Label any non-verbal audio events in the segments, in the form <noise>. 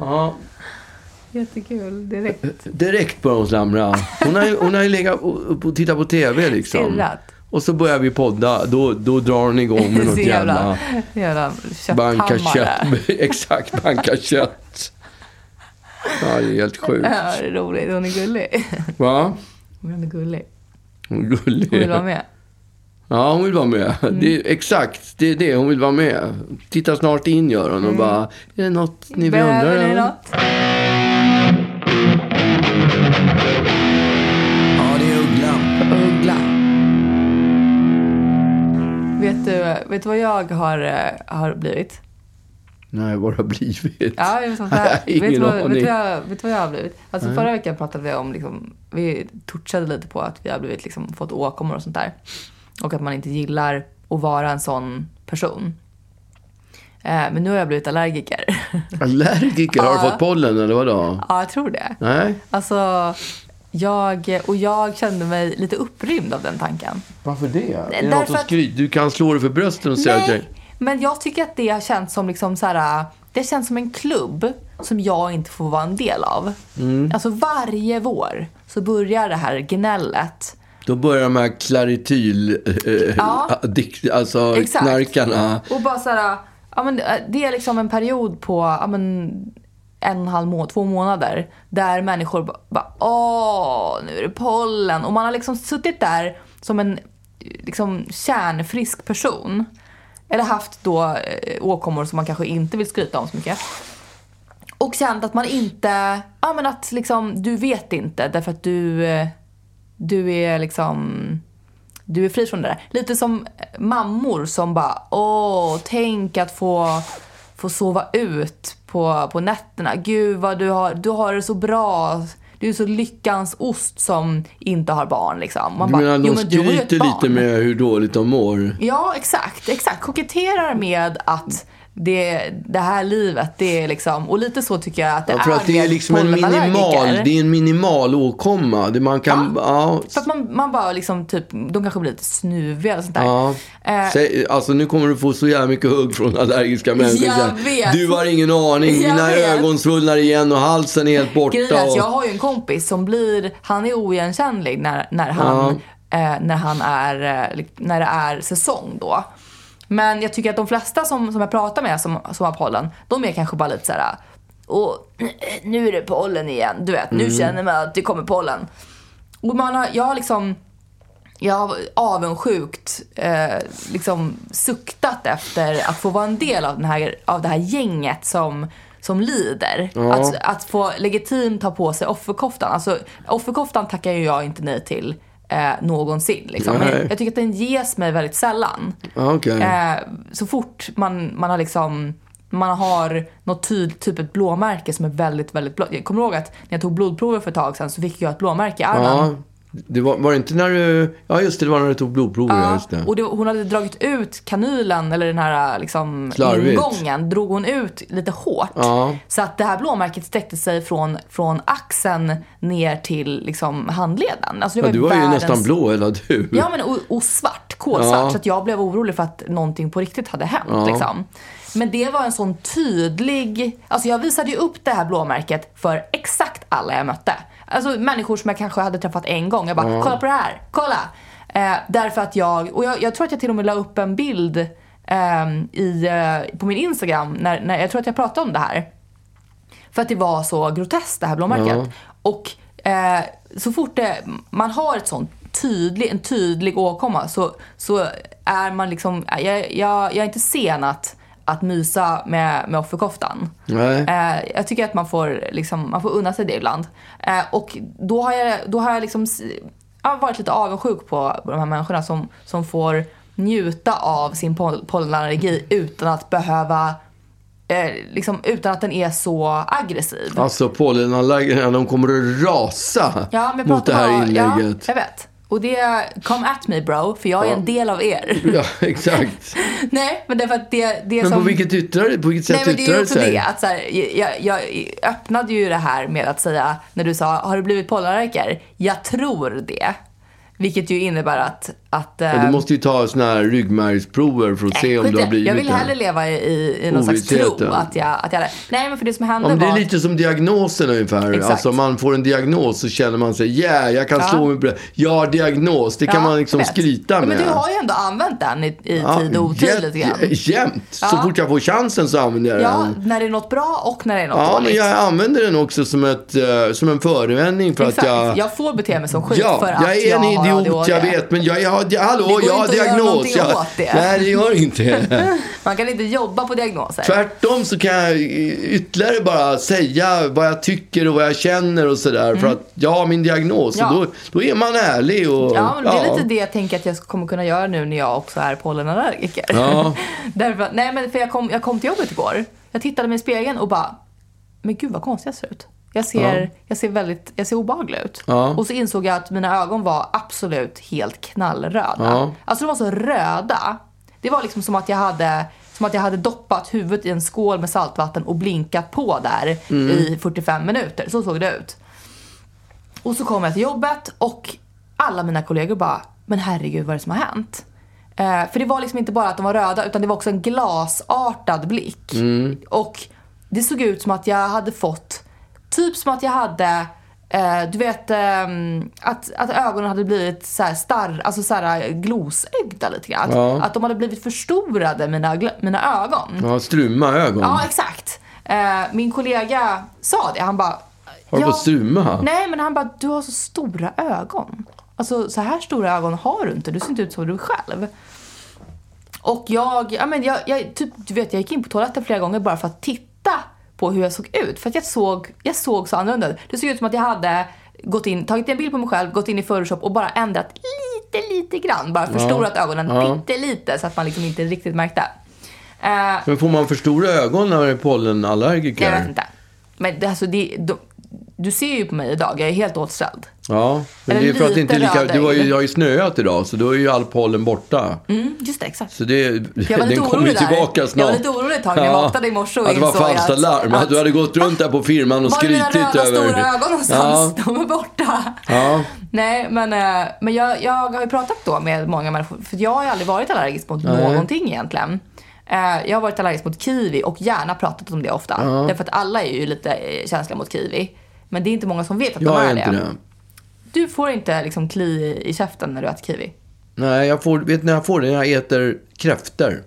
Ja, Jättekul. Direkt direkt börjar hon slamra. Hon har, ju- hon har ju legat och, och tittat på TV liksom. stirrat. Och så börjar vi podda. Då, då drar hon igång med <laughs> något jävla... jävla Banka kött. <laughs> Exakt, banka kött. Ja, det är helt sjukt. Ja, det är roligt. Hon är gullig. Va? Hon är gullig. Hon är gullig. Hon vill vara med. Ja, hon vill vara med. Det är, exakt, det är det. Hon vill vara med. Titta snart in, gör hon. Och bara, är det något ni beundrar? Mm. Behöver ni något? Ja, det är Uggla. Uggla. Vet du, vet du vad jag har, eh, har blivit? Nej, vad har blivit? Ja, jag vet, vad, vet, Ingen du vad, vet, du vad jag, vet du vad jag har blivit? Alltså förra veckan pratade vi om, liksom, vi touchade lite på att vi har blivit, liksom, fått åkommor och sånt där. Och att man inte gillar att vara en sån person. Eh, men nu har jag blivit allergiker. <laughs> Allergiker? Har du Ja. fått pollen eller vadå? ja, jag tror det. Nej? Alltså, jag, och jag kände mig lite upprymd av den tanken. Varför det? Är det Därför något att att-? Du kan slå dig för bröstet och säga att. Nej, men jag tycker att det har känts som liksom så här, det känns som en klubb som jag inte får vara en del av. Mm. Alltså varje vår så börjar det här gnället. Då börjar de här klarityl... Eh, Ja. addikt, alltså Exakt. knarkarna. Och bara så här, ja, men det är liksom en period på ja, men, en och en halv månad, två månader där människor ba- bara åh, nu är det pollen. Och man har liksom suttit där som en liksom, kärnfrisk person. Eller haft då eh, åkommor som man kanske inte vill skryta om så mycket. Och känt att man inte, ja men att liksom, du vet inte därför att du, eh, du är liksom, du är fri från det där. Lite som mammor som bara, åh, tänk att få, få sova ut på, på nätterna. Gud vad du har, du har det så bra. Du är så lyckans ost som inte har barn liksom. Man Du bara, menar de "Jo, men skryter lite barn." med hur dåligt de mår? Ja, exakt. exakt. Koketterar med att det, det här livet, det är liksom... Och lite så tycker jag att det Ja, för är att det är liksom en minimal, det är en minimal åkomma. Det man kan, ja. För att man, man bara liksom typ, de kanske blir lite snuviga och sånt där. Ja. Eh, Säg, alltså nu kommer du få så jävla mycket hugg från allergiska människor. Jag vet. Du har ingen aning, Jag mina vet. ögon svullnar igen och halsen är helt borta. Grejen och- jag har ju en kompis som blir, han är oigenkännlig när, när, han, eh, när, han är, eh, när det är säsong då. Men jag tycker att de flesta som, som jag pratar med som, som har pollen, de är kanske bara lite så här. Och nu är det pollen igen, du vet, nu känner man att det kommer pollen. Och man har, jag har liksom, jag har avundsjukt eh, liksom suktat efter att få vara en del av, den här, av det här gänget som, som lider. Ja. Att, att få legitimt ta på sig offerkoftan. Alltså, offerkoftan tackar ju jag inte nej till eh, någonsin. Liksom. Men jag tycker att den ges mig väldigt sällan. Ja, okej. Eh, så fort man, man har liksom man har något tyd, typ ett blåmärke som är väldigt, väldigt blått. Jag kommer ihåg att när jag tog blodprover för ett tag sedan så fick jag ett blåmärke i armen. Det var, var det inte när du... Ja, just det, det var när du tog blodprover. Ja, just det. och det, hon hade dragit ut kanylen, eller den här liksom, Slarvigt. ingången, drog hon ut lite hårt. Ja. Så att det här blåmärket sträckte sig från, från axeln ner till liksom, handleden. Alltså, det Ja, du var ju världens- nästan blå hela du. Ja, men och, och svart, kolsvart. Ja. Så att jag blev orolig för att någonting på riktigt hade hänt. Ja. Liksom. Men det var en sån tydlig... Alltså jag visade ju upp det här blåmärket för exakt alla jag mötte. Alltså människor som jag kanske hade träffat en gång. Jag bara, kolla på det här, kolla! Eh, därför att jag, och jag, jag tror att jag till och med la upp en bild ehm, i, eh, på min Instagram, när, när, jag tror att jag pratade om det här. För att det var så groteskt det här blåmärket. Ja. Och eh, så fort det, man har ett sånt tydlig, en tydlig åkomma så, så är man liksom, jag, jag, jag är inte sen att, att mysa med, med offerkoftan. Nej. Eh, jag tycker att man får, liksom, man får unna sig det ibland. Eh, och då har jag, då har jag liksom jag har varit lite avundsjuk på de här människorna som, som får njuta av sin pol- pollenallergi utan att behöva eh, liksom, utan att den är så aggressiv. Alltså pollenallergikerna, de kommer att rasa Ja, mot det här inlägget. Ja, jag vet. Och det, come at me bro, för jag är en del av er. <laughs> Ja, exakt. <laughs> Nej, men därför att det, det Men som... på vilket, yttrar, på vilket Nej, sätt men det är ju det också det. Att så här, jag, jag öppnade ju det här med att säga, när du sa, har du blivit pollenallergiker? Jag tror det. Vilket ju innebär att, att... Men du måste ju ta såna här ryggmärgsprover för att se om skit du har blivit Jag vill hellre leva i, i någon slags tro att jag, att jag... Nej, men för det som hände Ja, men det var... är lite som diagnosen ungefär. Exakt. Alltså man får en diagnos så känner man sig, yeah, jag kan Ja. slå mig på det. Jag har diagnos, det kan Ja, man liksom jag skryta Ja, med. men du har ju ändå använt den i, i tid och otid lite grann. <laughs> Jämt. Så Ja. fort jag får chansen så använder jag Ja, den. när det är något bra och när det är något Ja, dåligt. men jag använder den också som, ett, eh, som en förevändning för Exakt. att jag... får bete mig som skit Ja, för att jag är en idiot, jag vet. Men jag, jag, har- jag, hallå, Det går har inte att göra diagnos. någonting åt det. Nej, det gör inte. <laughs> Man kan inte jobba på diagnoser. Tvärtom så kan jag ytterligare bara säga vad jag tycker och vad jag känner och sådär. För att jag har min diagnos Mm. Ja. och då, då är man ärlig. Och, Ja, men det är lite det jag tänker att jag kommer kunna göra nu när jag också är pollenallergiker. Ja. <laughs> Därför, nej, men för jag kom, jag kom till jobbet igår. Jag tittade mig i spegeln och bara, men gud vad konstig jag ser ut. Jag ser, Ja. jag ser väldigt, jag ser obehaglig ut. Ja. Och så insåg jag att mina ögon var absolut helt knallröda. Ja. Alltså de var så röda. Det var liksom som att jag hade som att jag hade doppat huvudet i en skål med saltvatten och blinkat på där Mm. i 45 minuter. Så såg det ut. Och så kom jag till jobbet och alla mina kollegor bara, men herregud vad är det som har hänt? Eh, för det var liksom inte bara att de var röda utan det var också en glasartad blick. Och det såg ut som att jag hade fått, typ som att jag hade Eh, du vet ehm, att, att ögonen hade blivit så här starr, alltså så här glosögda lite grann. Ja. Att de hade blivit förstorade, mina, mina ögon. Ja, struma ögon. Ja, exakt. Eh, min kollega sa det. Han bara... Har du "Ja, fått struma? Nej, men han bara, du har så stora ögon. Alltså så här stora ögon har du inte. Du ser inte ut som du själv. Och jag, ja men jag, jag, typ, du vet, jag gick in på toaletten flera gånger bara för att titta på hur jag såg ut. För att jag såg, jag såg så annorlunda ut. Det såg ut som att jag hade gått in, tagit en bild på mig själv, gått in i Photoshop och bara ändrat lite, lite grann. Bara förstorat ögonen Ja. pyttelite så att man liksom inte riktigt märkte. Eh, Men får man för stora ögon när man är pollenallergiker? jag vet inte. Men det, alltså, det, de, du ser ju på mig idag, jag är helt återställd. Ja, men Eller det är för att det inte är lika... Du har ju, det har ju snöat idag, så då är ju all pollen borta. Mm, just det, exakt. Så det, <laughs> den kommer ju tillbaka snart. Jag var lite orolig ett tag när jag vaknade i morse och Att det var insåg falskt att- alarm. Att, att- du hade gått runt där på firman och Var är mina skrytit över... stora ögon någonstans? <laughs> De är borta. Ja. Nej, men, eh, men jag, jag har ju pratat då med många människor, för jag har ju aldrig varit allergisk mot Nej. någonting egentligen. Eh, Jag har varit allergisk mot kiwi och gärna pratat om det ofta. Ja. Därför att alla är ju lite eh, känsliga mot kiwi. Men det är inte många som vet att Jag de är är inte det. det. Du får inte liksom kli i käften när du äter kiwi. Nej, jag får, vet när jag får det? När jag äter kräftor.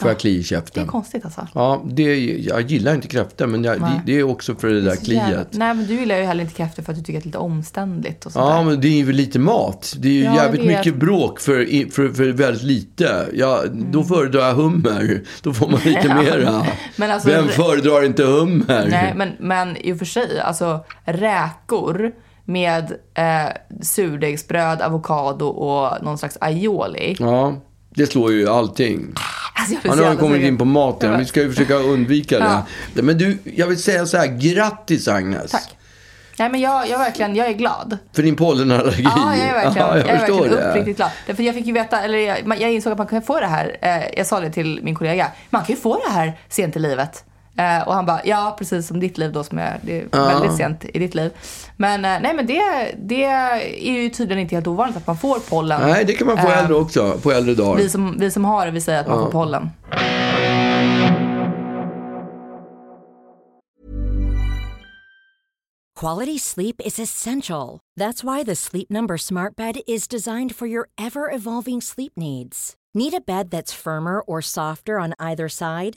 Får jag kli i Det är käften. konstigt alltså. Ja, det, jag gillar inte kräftor, men jag, det, det är också för det där Så jävla- kliet. Nej, men du gillar ju heller inte kräftor för att du tycker att det är lite omständligt och sånt Ja, där. men det är ju lite mat. Det är ju Ja, jävligt mycket bråk för, för, för väldigt lite. Ja, Då föredrar jag hummer. Då får man lite Mm. <laughs> Ja. mera. Men alltså- Vem föredrar inte hummer? Nej, men, men i och för sig, alltså räkor med eh, surdegsbröd, avokado och någon slags aioli. Ja, det slår ju allting. Alltså, Ja, nu har vi kommit in på maten. Vi ska ju försöka undvika Ja. det. Men du, jag vill säga så här. Grattis Agnes. Tack. Nej, men jag, jag, verkligen, jag är glad. För din pollenallergi. Ja, jag är verkligen, Ja, jag jag är verkligen det. uppriktigt glad. Därför jag fick ju veta, eller jag, jag insåg att man kan få det här. Eh, jag sa det till min kollega. Man kan ju få det här sent i livet. Eh, och han bara, ja precis som ditt liv då som är, det är väldigt sent i ditt liv. Men eh, nej men det, det är ju tydligen inte helt ovanligt att man får pollen. Nej, det kan man få Eh, äldre också. På äldre dagar. Vi som, vi som har det, vi säger att man får pollen. Quality sleep is essential. That's why the Sleep Number Smart Bed is designed for your ever evolving sleep needs. Need a bed that's firmer or softer on either side?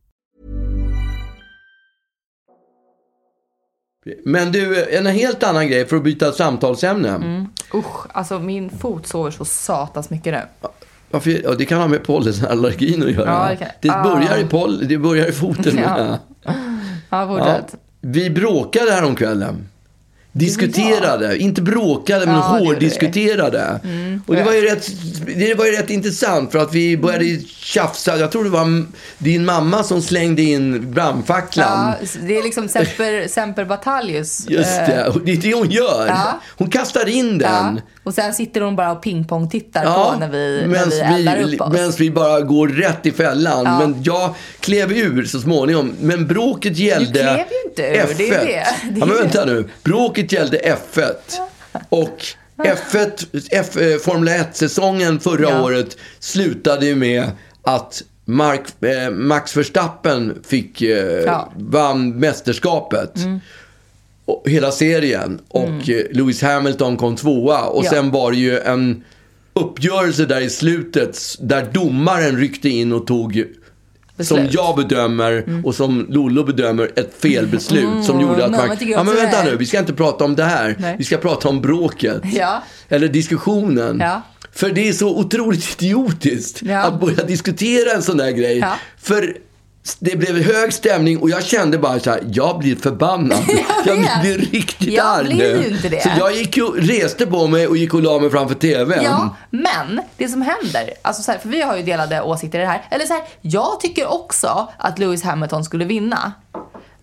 Men du, en helt annan grej för att byta samtalsämne. Usch, alltså min fot sover så satans mycket nu. Varför, ja, det kan ha med pollenallergin att göra. Ja, det kan- det, börjar i poll, det börjar i foten. <laughs> Ja. Ja, Ja. Vi bråkade här om kvällen. Diskuterade, inte bråkade men Ja, vi. Mm. hårddiskuterade. Och det var, ju rätt, det var ju rätt intressant för att vi började tjafsa. Jag tror det var din mamma som slängde in brandfacklan. Ja, det är liksom Semper, <laughs> Semper Batallius. Just eh, det, och det är det hon gör. Ja. Hon kastar in Ja. den. Och sen sitter hon bara och pingpong-tittar på när vi, när vi eldar upp oss. medans vi bara går rätt i fällan. Ja. Men jag klev ur så småningom. Men bråket gällde klev ju inte ur, det är F1. det. <laughs> Det är ja, men vänta nu. Bråket gällde F1. Och F1, F, eh, Formel 1-säsongen förra Ja. året slutade ju med att Mark, eh, Max Verstappen fick, eh, Ja. vann mästerskapet. Och, hela serien. Och eh, Lewis Hamilton kom tvåa. Och Ja. sen var det ju en uppgörelse där i slutet där domaren ryckte in och tog som jag bedömer och som Lollo bedömer ett felbeslut som gjorde att nej, man... Ja, men vänta nu, vi ska inte prata om det här. Nej. Vi ska prata om bråket. Ja. Eller diskussionen. Ja. För det är så otroligt <laughs> idiotiskt Ja. att börja diskutera en sån där grej. För det blev hög stämning och jag kände bara så här, jag blir förbannad. <laughs> jag vet. blir riktigt Jag arg blir nu. inte det. Så jag gick och reste på mig och gick och la mig framför TVn. Ja, men det som händer, alltså så här, för vi har ju delade åsikter i det här. Eller så här, jag tycker också att Lewis Hamilton skulle vinna.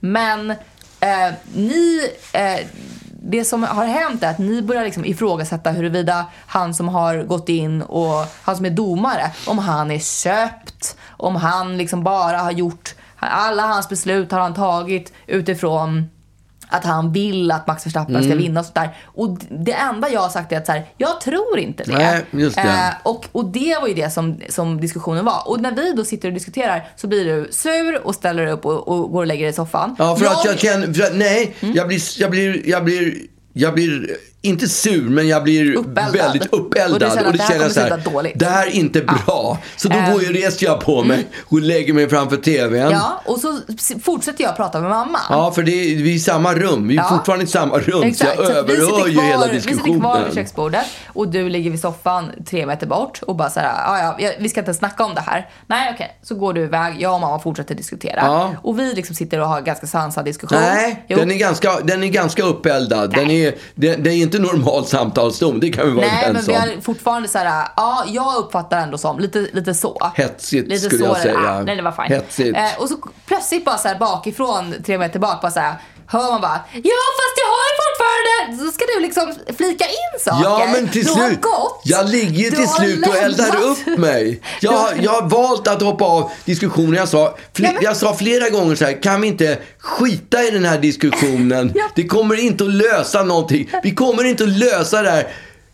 Men eh, ni, eh, det som har hänt är att ni börjar liksom ifrågasätta huruvida han som har gått in och han som är domare, om han är köpt, om han liksom bara har gjort, alla hans beslut har han tagit utifrån att han vill att Max Verstappen Mm. ska vinna och sådär. Och det enda jag har sagt är att så här, jag tror inte det. Nej, just det. Eh, och, och det var ju det som, som diskussionen var. Och när vi då sitter och diskuterar så blir du sur och ställer dig upp och, och går och lägger dig i soffan. Ja, för att jag känner, att, nej, Mm. jag blir, jag blir, jag blir, jag blir inte sur, men jag blir Uppeldad. väldigt uppeldad. Och känner att det här jag sluta dåligt. det här är inte bra. Så då Ehm. går ju, reser jag på mig och lägger mig framför TVn. Ja, och så fortsätter jag prata med mamma. Ja, för det är, vi är i samma rum. Vi är Ja. fortfarande i samma rum. Exakt, så jag så överhör ju hela Vi sitter kvar vid diskussionen. köksbordet och du ligger vid soffan tre meter bort och bara så här, "Ja, ja, ja, vi ska inte snacka om det här. Nej, okej. Så går du iväg, jag och mamma fortsätter diskutera. Ja. Och vi liksom sitter och har ganska sansad diskussion. Nej, Jo. den är, ganska, den är ganska uppeldad. Den är, det, det är inte normal samtalston, det kan vi vara Nej, men överens vi om. har fortfarande så här, ja, jag uppfattar ändå som lite, lite så. Hetsigt lite skulle så jag säga. Ah, nej, det var fine. Hetsigt. Eh, och så plötsligt bara så här bakifrån, tre meter bak, bara så här, hör man bara, ja fast jag har fortfarande, så ska du liksom flika in saker. Ja, men till du har slut. gått. Jag ligger ju till slut och eldar upp mig. <laughs> Jag, har- jag har valt att hoppa av diskussionen. Jag sa, Ja, men- jag sa flera gånger så här, kan vi inte skita i den här diskussionen? <laughs> Ja. Det kommer inte att lösa någonting. Vi kommer inte att lösa det här.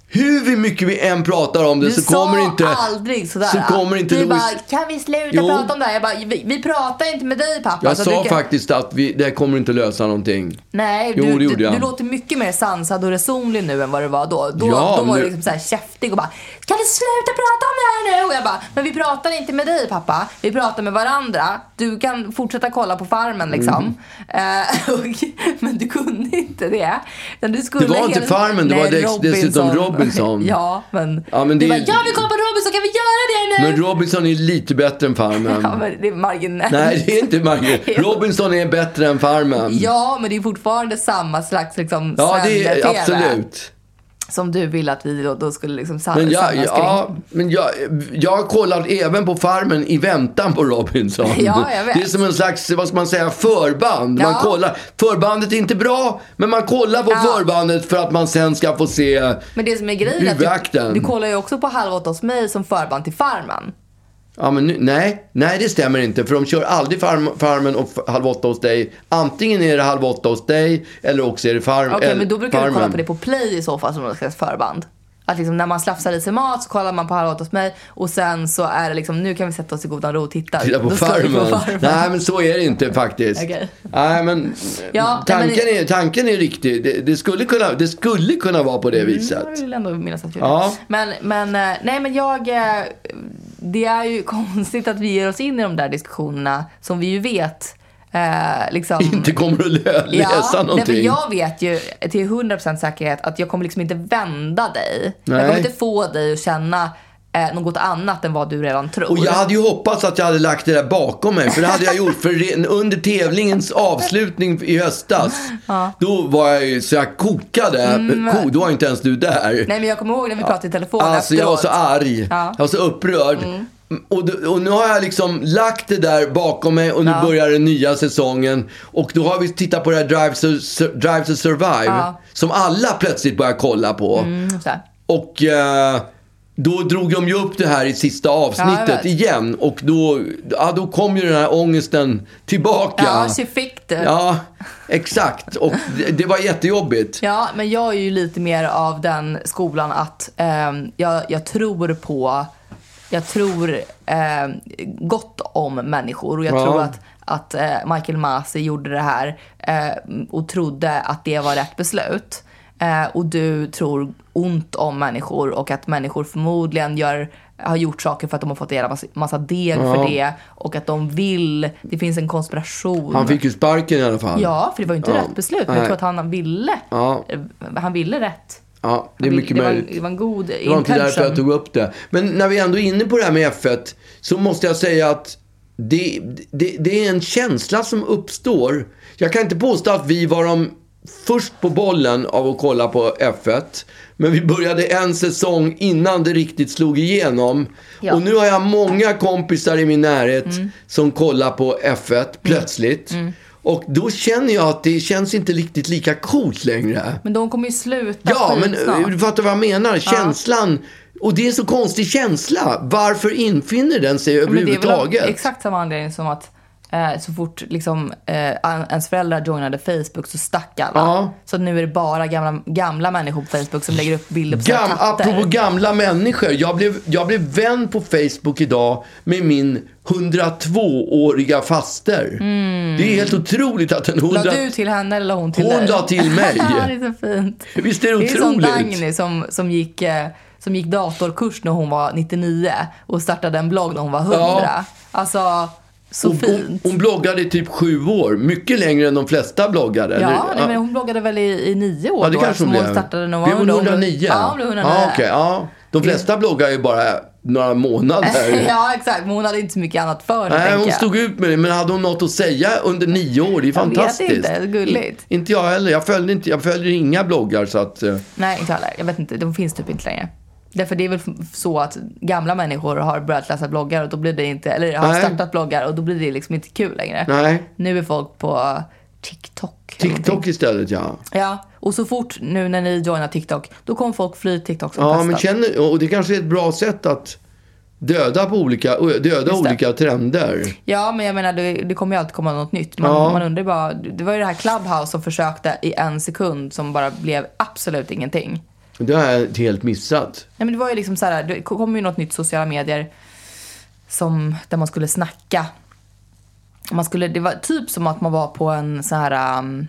Hur mycket vi än pratar om det Du så sa kommer inte... aldrig sådär. Så kommer inte du Louis... bara, kan vi sluta Jo. prata om det här? Jag bara, vi, vi pratar inte med dig pappa. Jag sa du faktiskt att vi, det här kommer inte lösa någonting. Nej, Jo, du, du, du låter mycket mer sansad och resonlig nu än vad du var då. Då, Ja, då var du liksom så här käftig och bara Kan du sluta prata om det här nu? Och jag bara, men vi pratar inte med dig pappa. Vi pratar med varandra. Du kan fortsätta kolla på Farmen liksom. Mm. Eh, <laughs> och, men du kunde inte det. Du Det var inte Farmen, det var dex- dessutom Robinson. <laughs> ja, men, Ja, men du det- bara, ja vi kollar på Robinson, kan vi göra det nu? Men Robinson är lite bättre än Farmen. <laughs> ja, men det är marginellt. Nej, det är inte Margit. <laughs> Jo. Robinson är bättre än Farmen. Ja, men det är fortfarande samma slags liksom, Ja, det är absolut. Som du ville att vi då, då skulle liksom sa- Men jag, samlas kring. ja, men jag, jag har kollat även på Farmen i väntan på Robinson. <laughs> Ja, jag vet. Det är som en slags, vad ska man säga, förband. Man Ja. kollar, förbandet är inte bra, men man kollar på Ja. förbandet för att man sen ska få se Men det som är grejen är att du, du kollar ju också på Halv åtta hos mig som förband till Farmen. Ja, men nu, nej, nej, det stämmer inte. För de kör aldrig farm, Farmen och Halv åtta hos dig. Antingen är det Halv åtta hos dig eller också är det farm, Okej, eller men då brukar du Farmen. kolla på det på Play i så fall som något slags förband. Att liksom när man slafsar i sig mat så kollar man på Halv åtta hos mig och sen så är det liksom, nu kan vi sätta oss i godan ro och titta. Titta på slår vi farmen. Farmen. Nej, men så är det inte faktiskt. Okej. Nej, men Ja, tanken, nej, men- är, tanken är riktig. Det, det, skulle kunna, det skulle kunna vara på det viset. Jag vill ändå minnas att gjorde. Ja. Men, men, eh, nej men jag, eh, det är ju <laughs> konstigt att vi ger oss in i de där diskussionerna som vi ju vet eh, liksom. <laughs> Inte kommer att lö- läsa Ja, nej, någonting. för jag vet ju till 100% säkerhet att jag kommer liksom inte vända dig. Jag Nej. kommer inte få dig att känna eh, något annat än vad du redan tror. Och jag hade ju hoppats att jag hade lagt det där bakom mig. För det hade jag gjort. För under tävlingens avslutning i höstas. Då var jag ju så jag kokade. Ko, då var inte ens du där. Mm. Nej men jag kommer ihåg när vi pratade i telefon Alltså jag var efteråt. så arg. Ja. Mm. Jag var så upprörd. Och, då- och nu har jag liksom lagt det där bakom mig och nu Ja. börjar den nya säsongen. Och då har vi tittat på det här Drive to, Drive to Survive. Ja. Som alla plötsligt börjar kolla på. Mm. Och eh, då drog de ju upp det här i sista Ja, avsnittet vet. igen. Och då, ja, då kom ju den här ångesten tillbaka. Ja, she fick det. Ja, exakt. Och det, det var jättejobbigt. Ja, men jag är ju lite mer av den skolan att ehm, jag, jag tror på, jag tror ehm, gott om människor och jag Ja. tror att, att eh, Michael Masi gjorde det här eh, och trodde att det var rätt beslut. Eh, och du tror ont om människor och att människor förmodligen gör, har gjort saker för att de har fått en massa, massa deg för det och att de vill, det finns en konspiration. Han fick ju sparken i alla fall. Ja, för det var ju inte Ja. rätt beslut. Men jag tror att han ville. Ja. Han ville rätt. Ja, det är mycket det, var, möjligt. det var en god Det var inte intention. därför jag tog upp det. Men när vi ändå är inne på det här med F1 så måste jag säga att det, det, det är en känsla som uppstår. Jag kan inte påstå att vi var de först på bollen av att kolla på F1. Men vi började en säsong innan det riktigt slog igenom. Ja. Mm. Och nu har jag många kompisar i min närhet som kollar på F1 plötsligt. Och då känner jag att det känns inte riktigt lika coolt längre. Men de kommer ju sluta Ja, men eh, du fattar vad jag menar. Känslan. Och det är en så konstig känsla. Varför infinner den sig Men det är väl överhuvudtaget? exakt samma anledning som att eh, så fort liksom, eh, ens föräldrar joinade Facebook så stack alla. Ja. Så nu är det bara gamla, gamla människor på Facebook som lägger upp bilder på sina Gam, katter. apropå gamla människor. Jag blev, jag blev vän på Facebook idag med min 102-åriga faster. Det är helt otroligt att en 100... Mm. La du till henne eller hon till Hon dig? la till <laughs> mig. det är så fint. Visst är det Det är som otroligt? Dagny som, som, gick, eh, som gick datorkurs när hon var 99 och startade en blogg när hon var 100. Ja. Alltså, så Hon, hon, fint. hon bloggade i typ sju år. Mycket längre än de flesta bloggade. Ja, nej, men hon bloggade väl i, i nio år Ja, det då, kanske hon blev. startade när hon hon var 109? Ja, hon blev 109. Ja, okej, ja. De flesta bloggar ju bara några månader. <laughs> ja, exakt. Men hon hade inte så mycket annat för sig, Nej, hon jag. stod ut med det. Men hade hon något att säga under nio år? Det är Jag vet fantastiskt. inte, gulligt. In, inte jag heller. Jag följer, inte, jag följer inga bloggar så att... eh, Nej, inte heller. Jag vet inte. De finns typ inte längre. Därför det är väl så att gamla människor har börjat läsa bloggar och då blir det inte, eller har Nej. startat bloggar och då blir det liksom inte kul längre. Nej. Nu är folk på TikTok. TikTok istället, ja. Ja, och så fort nu när ni joinar TikTok, då kommer folk fly TikTok som Ja, pestan. men känner, och det kanske är ett bra sätt att döda, på olika, döda olika trender. Ja, men jag menar det, det kommer ju alltid komma något nytt. Man, Ja. man undrar bara, det var ju det här Clubhouse som försökte i en sekund som bara blev absolut ingenting. Det har jag helt missat. Nej, men det var ju liksom så här, det kom ju något nytt sociala medier som, där man skulle snacka. Man skulle, det var typ som att man var på en så här, um,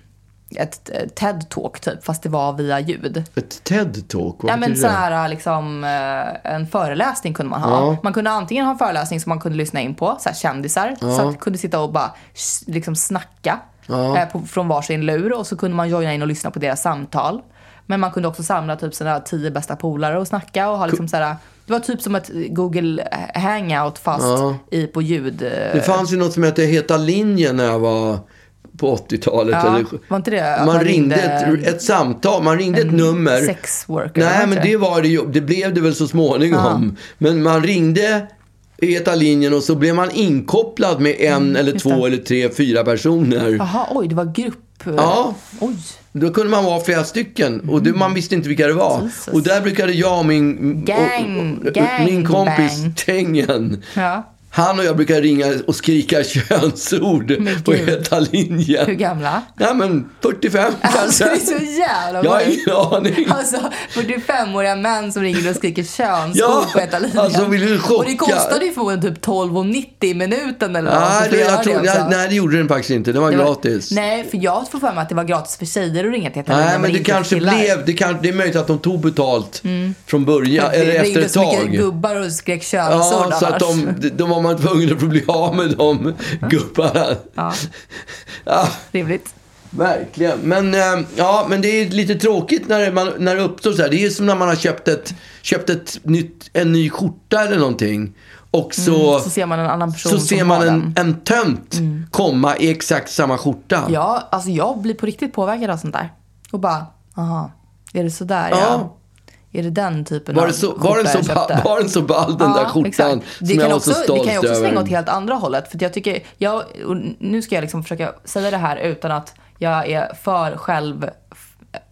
ett TED-talk typ, fast det var via ljud. Ett TED-talk, vad Ja men så här liksom eh, en föreläsning kunde man ha. Ja. Man kunde antingen ha en föreläsning som man kunde lyssna in på, så här kändisar, så att kunde sitta och bara liksom snacka eh, på, från varsin lur och så kunde man joina in och lyssna på deras samtal. Men man kunde också samla typ sina tio bästa polare och snacka och ha liksom så här, det var typ som ett Google hangout fast i, på ljud. eh, Det fanns ju något som hette Heta linjen när jag var på 80-talet. Ja, eller, var inte det man, man ringde ringde ett, ett samtal, man ringde ett nummer. sex worker, var Nej, men det? var det ju. Det blev det väl så småningom. Men man ringde Heta linjen och så blev man inkopplad med en eller Mm, just två det. eller tre, fyra personer. Jaha, oj, det var grupp. Ja. Oj. Då kunde man vara flera stycken och det, man visste inte vilka det var. Jesus. Och där brukade jag och min, Gang- och, och, gang min kompis. Tengen. Ja. Han och jag brukar ringa och skrika <laughs> könsord på heta linjen. Hur gamla? Ja, men 45 Alltså det är kanske. så jävla Jag har ingen aning. Alltså 45-åriga män som ringer och skriker könsord Ja, på heta linjen. alltså, vill du chocka? Och det kostade ju förmodligen typ 12,90 i minuten eller något. Nej, det, jag tror, det också. nej, nej, det gjorde den faktiskt inte. Det var Det var- gratis. Nej, för jag får för mig att det var gratis för tjejer att ringa till heta Nej, linjen. men det kanske blev, det, kan, det är möjligt att de tog betalt från början, Det eller efter ringde ett så mycket tag. gubbar och skrek könsord Ja, så att de, de var man tvungen att bli av med de gubbarna. Ja, <laughs> Ja, rimligt. verkligen. Men, eh, ja, men det är lite tråkigt när, man, när det uppstår så här. Det är som när man har köpt, ett, köpt ett nytt, en ny skjorta eller någonting. Och så, Mm, Så ser man en annan person så ser man en. Mm. en tönt komma i exakt samma skjorta. Ja, alltså jag blir på riktigt påverkad av sånt där. Och bara, aha, är det sådär Ja. ja? Är det den typen Var, av så, var, den så, ba- <laughs> var den så ball den där skjortan exakt. som Det jag var också, så stolt det kan ju också över? svänga åt helt andra hållet. För jag tycker, jag, nu ska jag liksom försöka säga det här utan att jag är för själv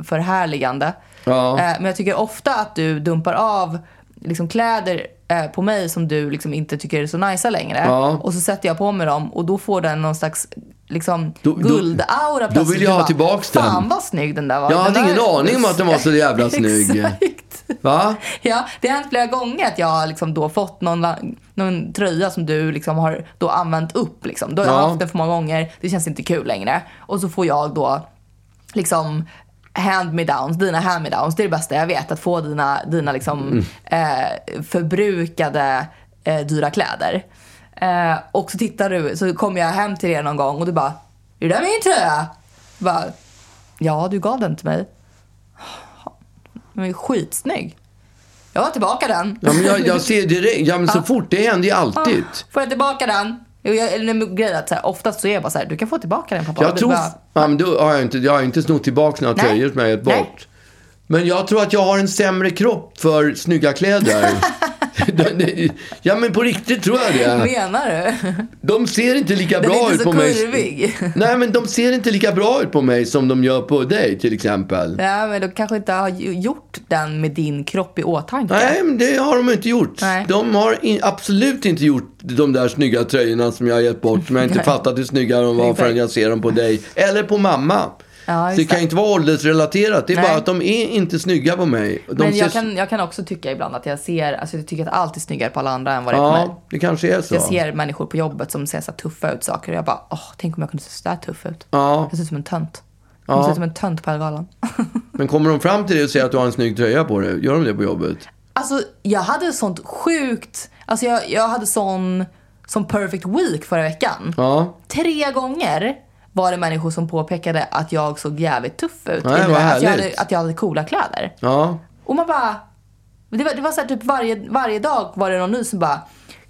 förhärligande. Ja. Eh, Men jag tycker ofta att du dumpar av liksom kläder eh, på mig som du liksom inte tycker är så nice längre. Ja. Och så sätter jag på mig dem och då får den någon slags liksom Då- guldaura då vill jag ha tillbaks den. Fan vad snygg den där var. Jag hade ingen aning om att den var så jävla <laughs> snygg. Va? Ja, det har hänt flera gånger att jag har liksom då fått någon, någon tröja som du liksom har då använt upp. Liksom. Då har jag Ja. haft den för många gånger, det känns inte kul längre. Och så får jag då liksom hand-me-downs, dina hand-me-downs. Det är det bästa jag vet, att få dina, dina liksom, eh, förbrukade eh, dyra kläder. Eh, och så tittar du, så kommer jag hem till er någon gång och du bara, är det där min tröja? Jag bara, ja du gav den till mig. Den är skitsnygg. Jag har tillbaka den. Ja, men jag, jag ser direkt. Ja, men så <laughs> fort. Det händer ju alltid. Får jag tillbaka den? Jo, jag, eller nej, grejen att så här, oftast så är jag bara så här, du kan få tillbaka den pappa. Jag tror... bara, Ja, men då har jag, inte, jag har inte snott tillbaka några Nej. tröjor som jag gett Nej. bort. Men jag tror att jag har en sämre kropp för snygga kläder. <laughs> <laughs> Ja, men på riktigt tror jag det. Menar du? De ser inte lika Den bra är inte ut så på mig. kurvig. <laughs> Nej, men de ser inte lika bra ut på mig som de gör på dig till exempel. Ja, men de kanske inte har gjort den med din kropp i åtanke. Nej, men det har de inte gjort. Nej. De har in, absolut inte gjort de där snygga tröjorna som jag har gett bort. Som jag inte fattat hur snygga de var förrän jag ser dem på dig. Eller på mamma. Ja, Så det kan det. inte vara åldersrelaterat. Det är Nej. bara att de är inte snygga på mig. De Men jag ser- kan, jag kan också tycka ibland att jag ser, alltså jag tycker att allt är snyggare på alla andra än vad det är på mig. Ja, det kanske är så. Jag ser människor på jobbet som ser så tuffa ut saker och jag bara, åh, tänk om jag kunde se så där tuff ut. Ja, Jag ser ut som en tönt. Ja. Jag ser ut som en tönt på Ellegalan. <laughs> men kommer de fram till dig och säger att du har en snygg tröja på dig? Gör de det på jobbet? Alltså jag hade sånt sjukt, alltså jag, jag hade sån, sån perfect week förra veckan. Ja, Tre gånger var det människor som påpekade att jag såg jävligt tuff ut. Nej, I vad mina- att, jag hade, att jag hade coola kläder. ja. Och man bara... Det var, det var så här, typ varje, varje dag var det någon ny som bara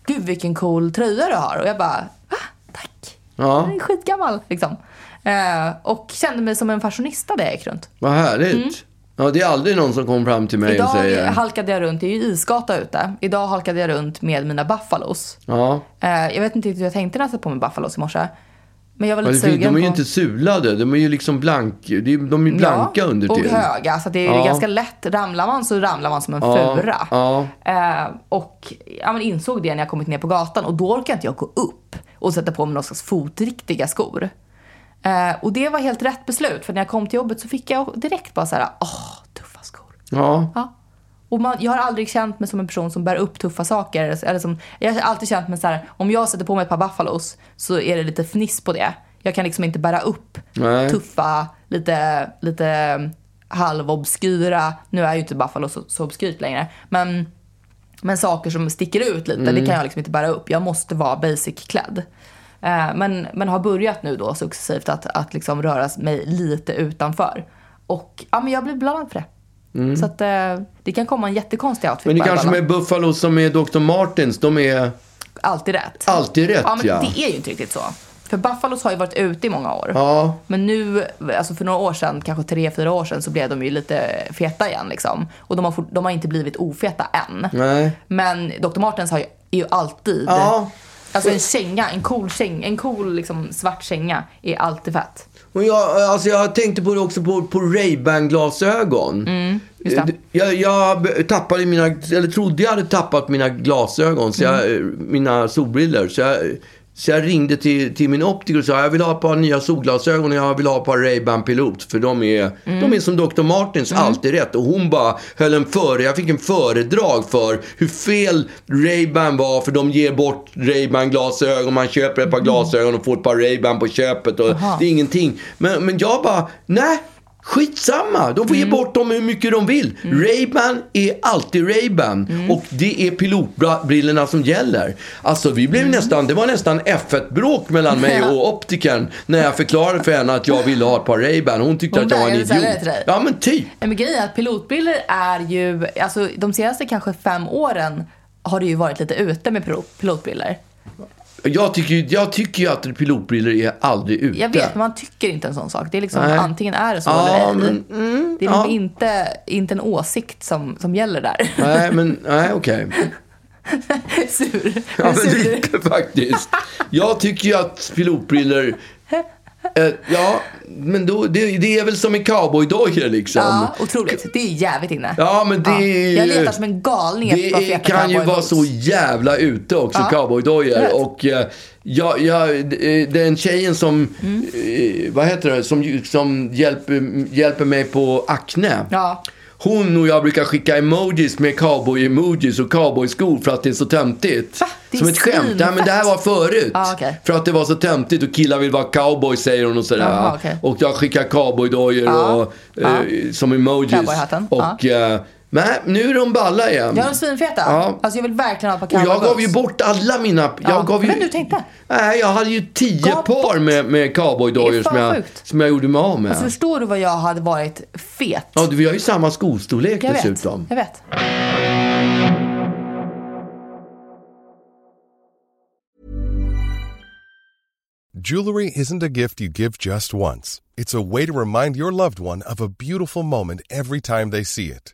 Gud vilken cool tröja du har. Och jag bara ah, tack. Ja. Jag är skitgammal liksom. Eh, och kände mig som en fashionista där jag gick runt. Vad härligt. Ja, det är aldrig någon som kommer fram till mig och Mm. Idag säger... halkade jag runt, det är ju isgata ute. Idag halkade jag runt med mina buffalos. Ja. Eh, jag vet inte riktigt hur jag tänkte när jag satte på mig buffalos i morse. Men jag var lite sugen De är ju på... inte sulade, de är ju liksom blank, de är är blanka ja, under och till. höga. Så det är Ja. ganska lätt. Ramlar man så ramlar man som en Ja, fura. ja. Eh, och ja, men insåg det när jag kommit ner på gatan. Och då orkade inte jag gå upp och sätta på mig någon slags fotriktiga skor. Eh, och det var helt rätt beslut. För när jag kom till jobbet så fick jag direkt bara så här, åh, tuffa skor. Ja. Ja. Och man, jag har aldrig känt mig som en person som bär upp tuffa saker. Eller som, jag har alltid känt mig så här, om jag sätter på mig ett par buffalos så är det lite fniss på det. Jag kan liksom inte bära upp Nej. tuffa, lite, lite halvobskyra, nu är ju inte buffalo så, så obskyrt längre, men, men saker som sticker ut lite, det kan jag liksom inte bära upp. Jag måste vara basic-klädd. Eh, men, men har börjat nu då successivt att, att liksom röra mig lite utanför. Och ja, men jag blir blandad för det. Så att eh, det kan komma en jättekonstig outfit Men det kanske Ellegalan. med Buffalo som är Dr. Martens, de är Alltid rätt. alltid rätt Ja, men ja. det är ju inte riktigt så. För Buffalos har ju varit ute i många år. Ja. Men nu, alltså för några år sedan, kanske tre, fyra år sedan, så blev de ju lite feta igen liksom. Och de har, de har inte blivit ofeta än. Nej. Men Dr. Martens har ju, är ju alltid Ja. Alltså en känga, en cool känga, en cool liksom svart känga är alltid fett. Och jag, alltså jag tänkte på det också på, på Ray-Ban-glasögon. Mm, just det. Jag, jag tappade mina, eller trodde jag hade tappat mina glasögon, så jag, Mm. mina solbriller. Så jag, så jag ringde till, till min optiker och sa jag vill ha ett par nya solglasögon och jag vill ha ett par Ray-Ban Pilot. För de är, Mm. de är som Dr. Martens, alltid rätt. Och hon bara höll en före, jag fick en föredrag för hur fel Ray-Ban var. För de ger bort Ray-Ban glasögon, man köper ett par glasögon och får ett par Ray-Ban på köpet. Och det är ingenting. Men, men jag bara, nej. Skitsamma, de får ge bort dem hur mycket de vill. Ray-Ban är alltid Ray-Ban. Och det är pilotbrillorna som gäller. Alltså vi blev nästan, det var nästan F1-bråk mellan mig <laughs> och optikern. När jag förklarade för henne att jag ville ha ett par Ray-Ban. Hon tyckte Hon att jag var en idiot. Ja men typ. Men grejen är att pilotbrillor är ju, alltså de senaste kanske fem åren har det ju varit lite ute med pilo- pilotbrillor. Jag tycker, jag tycker ju att pilotbrillor är aldrig ute. Jag vet, men man tycker inte en sån sak. Det är liksom Nej. antingen är det så Ja, eller men, mm, det är ja. liksom inte, inte en åsikt som, som gäller där. Nej, men nej, okej. <laughs> Sur. Ja, men Sur. lite faktiskt. Jag tycker ju att pilotbrillor... Eh, ja, men då, det, det är väl som en cowboydojor liksom. Ja, otroligt. Det är jävligt inne. Ja, men det Ja. är Jag letar som en galning efter Det kan ju vara så jävla ute också, Ja, cowboydojor. Och eh, jag, jag, eh, den tjejen som, Mm. vad heter det, som, som hjälper, hjälper mig på Acne. Ja. Hon och jag brukar skicka emojis med cowboy-emojis och cowboyskor för att det är så töntigt. Va? Det är Som ett skämt. Ja, men det här var förut. Ja, okej. För att det var så töntigt och killar vill vara cowboy säger hon och sådär. Jaha, okej. Och jag skickar cowboydojor Ja. och, eh, som emojis. Och, eh, nej, nu är de balla igen. Jag är svinfeta. Ja. Alltså jag vill verkligen ha ett par Och jag gav ju bort alla mina... Jag Ja, gav ju, men du tänkte? Nej, jag hade ju tio Gav par bort. med, med cowboydojor som jag, sjukt. som jag gjorde mig av med. Alltså, förstår du vad jag hade varit fet? Ja, vi har ju samma skostorlek jag vet. dessutom. Jag vet. Jewelry isn't a gift you give just once. It's a way to remind your loved one of a beautiful moment every time they see it.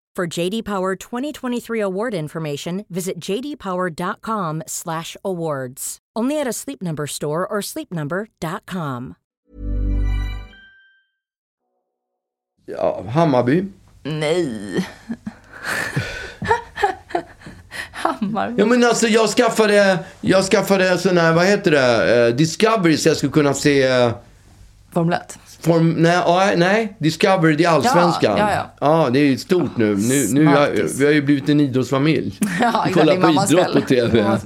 For JD Power 2023 award information, visit jdpower.com/awards. Only at a Sleep Number store or sleepnumber.com. Ja, Hammarby. Nej. Hammarby. Ja men alltså jag skaffade, jag skaffade sån här, vad heter det, eh, Discovery så jag skulle kunna se eh, Formel 1. Form, nej, ja, nej, Discovery, det är allsvenskan. Ja, ja, ja. det är ju stort nu. Nu, nu har, vi har ju blivit en idrottsfamilj. <laughs> Ja, Vi kollar Det på idrott på. TV.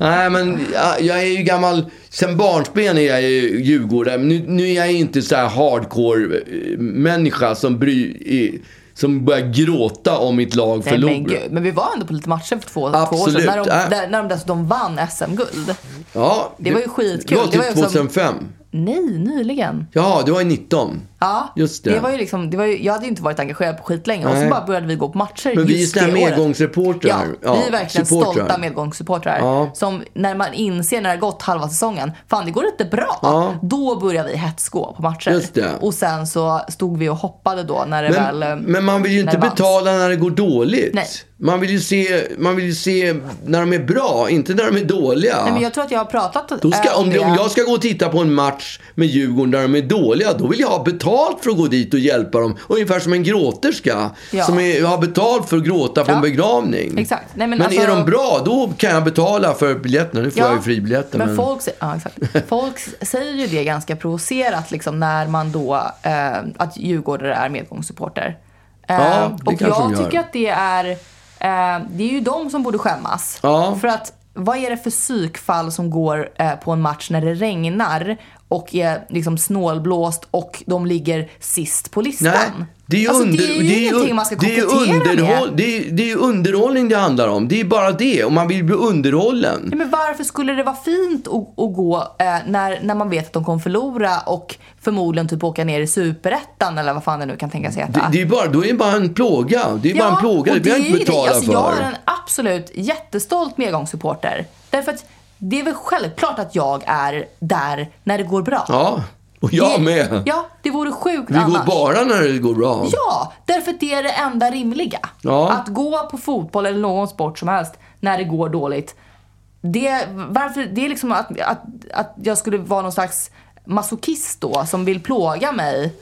Nej, men jag, jag är ju gammal. Sen barnsben är jag ju Djurgårdare. Men nu, nu är jag inte så här hardcore eh, människa som bry, i- som börjar gråta om mitt lag men, förlorar. gud. men vi var ändå på lite matcher för två, två år Absolut. sedan. När de, Äh. där, när de dessutom vann SM-guld. Ja, Det var ju skitkul. Det var Det var typ ju som- 2005. Nej, nyligen. Ja, du var ju 19. Ja, Just det. var ju liksom, det var ju, jag hade ju inte varit engagerad på skitlänge. Och så Nej. bara började vi gå på matcher Men vi är just det året. medgångsreportrar. Ja, vi är verkligen supportrar. stolta medgångssupportrar. Ja. Som när man inser när det har gått halva säsongen, fan det går inte bra. Ja. Då börjar vi hetsgå på matcher. Just det. Och sen så stod vi och hoppade då när det väl... eh, Men, men man vill ju inte det betala när det går dåligt. Nej. Man vill ju se, man vill se när de är bra, inte när de är dåliga. Nej, men jag tror att jag har pratat Då ska, om, det, det. om jag ska gå och titta på en match med Djurgården där de är dåliga, då vill jag ha betalt för att gå dit och hjälpa dem. Ungefär som en gråterska Ja. som är, har betalt för att gråta på Ja. en begravning. Exakt. Nej, men men alltså- är de bra, då kan jag betala för biljetterna. Nu får jag ju fribiljetter. Men, Men, Folk, ja, exakt. <laughs> folk säger ju det ganska provocerat liksom, när man då, eh, att djurgårdare är medgångssupporter. Ja, Eh, det och jag de tycker att det är, eh, det är ju de som borde skämmas. Ja. För att vad är det för psykfall som går eh, på en match när det regnar och är liksom snålblåst och de ligger sist på listan? Nej, det är ju, alltså, under, det är ju ingenting man ska det är underhåll, med. det är, det är ju underhållning det handlar om. Det är bara det. Om man vill bli underhållen. Ja, men varför skulle det vara fint att, att gå eh, när, när man vet att de kommer förlora och förmodligen typ åka ner i superettan eller vad fan det nu kan tänkas heta? Det, det är bara, då är det bara en plåga. Det är bara en plåga. Det och behöver jag inte betala alltså, Jag för. är en absolut jättestolt medgångssupporter. Därför att det är väl självklart att jag är där när det går bra. Ja, och jag det, med. Ja, det vore sjukt Vi annars. går bara när det går bra. Ja, därför att det är det enda rimliga. Ja. Att gå på fotboll eller någon sport som helst när det går dåligt. Det, varför, det är liksom att, att, att jag skulle vara någon slags masochist då som vill plåga mig.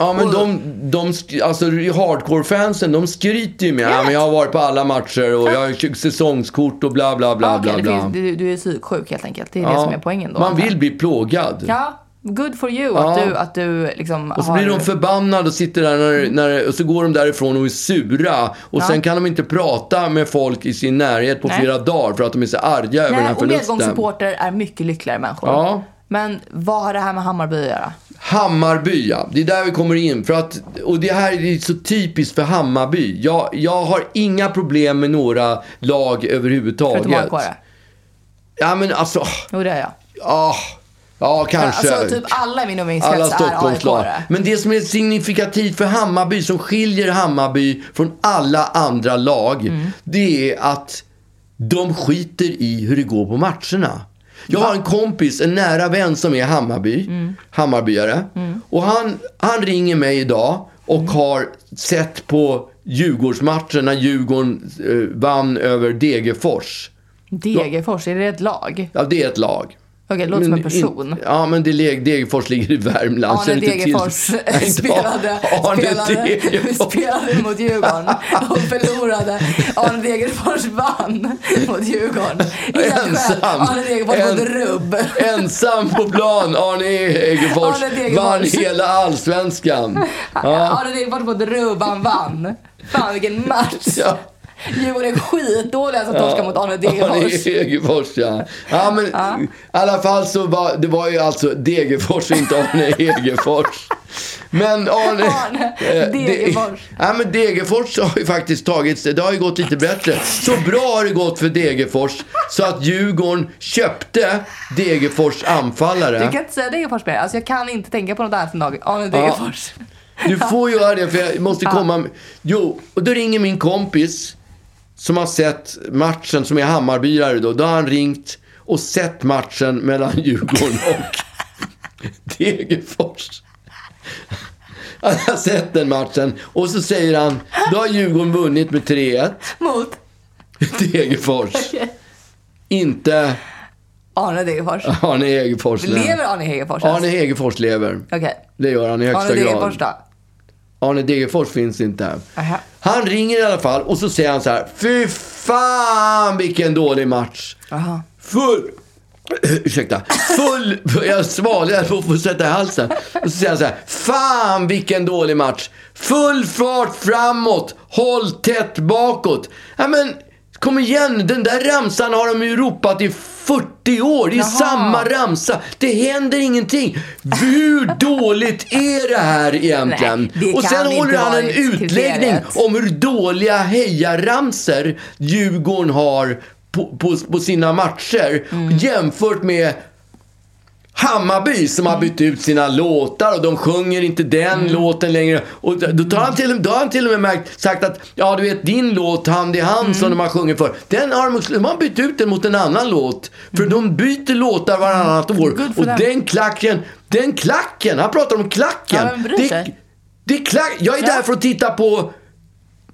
Ja, men Och- de, de, alltså hardcore-fansen, de skryter ju med Jag ja, men jag har varit på alla matcher och jag har säsongskort och bla bla bla Ja, okej, bla det bla. finns, du, du är psyksjuk helt enkelt. Det är det Ja, som är poängen då. Man vill bli plågad. Ja, good for you Ja. att du, att du liksom Och så har... blir de förbannade och sitter där när, när, och så går de därifrån och är sura. Och Ja. sen kan de inte prata med folk i sin närhet på Nej. flera dagar för att de är så arga över den Nej, här och förlusten. medgångssupporter är mycket lyckligare människor. Ja. Men vad har det här med Hammarby att göra? Hammarby, ja. Det är där vi kommer in. För att, och det här är så typiskt för Hammarby. Jag, jag har inga problem med några lag överhuvudtaget. Förutom AIK? Ja, men alltså... Jo, det är jag. Ja, ja kanske. Alltså, typ alla i min umgängeskrets är. AIK-are. Men det som är signifikativt för Hammarby, som skiljer Hammarby från alla andra lag, Mm. det är att de skiter i hur det går på matcherna. Jag har en kompis, en nära vän som är Hammarby, Mm. Hammarbyare. Och han, han ringer mig idag och Mm. har sett på Djurgårdsmatchen när Djurgården eh, vann över Degerfors. Degerfors, är det ett lag? Ja, det är ett lag. Okej, det låter som en person. In, ja, men det, Degerfors ligger i Värmland. Arne Degerfors till- Nej, inte spelade, Arne spelade, Degerfors. spelade mot Djurgården och förlorade. Arne Degerfors vann mot Djurgården. Helt. Ensam. Arne Degerfors En- mot rubb. Ensam på plan, Arne Degerfors Arne Degerfors. vann hela allsvenskan. Ja. Arne Degerfors mot rubb, han vann. Fan vilken match. Ja. Djurgården är skitdåliga som torskar mot Arne Degerfors. <laughs> Degerfors, ja. ja men, I alla fall så var det var ju alltså Degerfors och inte Arne Hegerfors. Men Arne... <laughs> Arne eh, De- Degerfors. Ja, men Degerfors har ju faktiskt tagit Det har ju gått lite bättre. Så bra har det gått för Degerfors så att Djurgården köpte Degerfors anfallare. Du kan inte säga Degerfors mer. Alltså jag kan inte tänka på något annat än. Arne Degerfors. Du får göra det för jag måste <laughs> komma. Jo, och då ringer min kompis som har sett matchen, som är Hammarbyare då. Då har han ringt och sett matchen mellan <laughs> Djurgården och <laughs> Degerfors. Han har sett den matchen och så säger han, då har Djurgården vunnit med 3-1. Mot <laughs> Degerfors. Inte Arne Degerfors. Arne Hegerfors. Lever Arne Hegerfors? Arne Hegerfors lever. Okej. Det gör han i högsta Arne grad. Degerfors då? Arne Degerfors finns inte. Aha. Han ringer i alla fall och så säger han så här. Fy fan vilken dålig match. Aha. Full... <clears throat> Ursäkta. Full... <laughs> Jag svalde på att sätta i halsen. Och så säger han så här. Fan vilken dålig match. Full fart framåt. Håll tätt bakåt. Ja men... Kom igen, den där ramsan har de ju ropat i 40 år. Det är Jaha. samma ramsa. Det händer ingenting. Hur <laughs> dåligt är det här egentligen? Nej, det och sen håller han en utläggning om hur dåliga hejaramser Djurgården har på, på, på sina matcher Mm. jämfört med Hammarby som har bytt ut sina låtar och de sjunger inte den Mm. låten längre. Och då, tar han till, då har han till och med märkt, sagt att ja du vet din låt Hand i hand Mm. som de har sjungit för. Den har de, de har bytt ut den mot en annan låt. För de byter låtar varannat år. Mm. Och them. den klacken, den klacken, han pratar om klacken. Ja, det, det är klack, jag är Ja. där för att titta på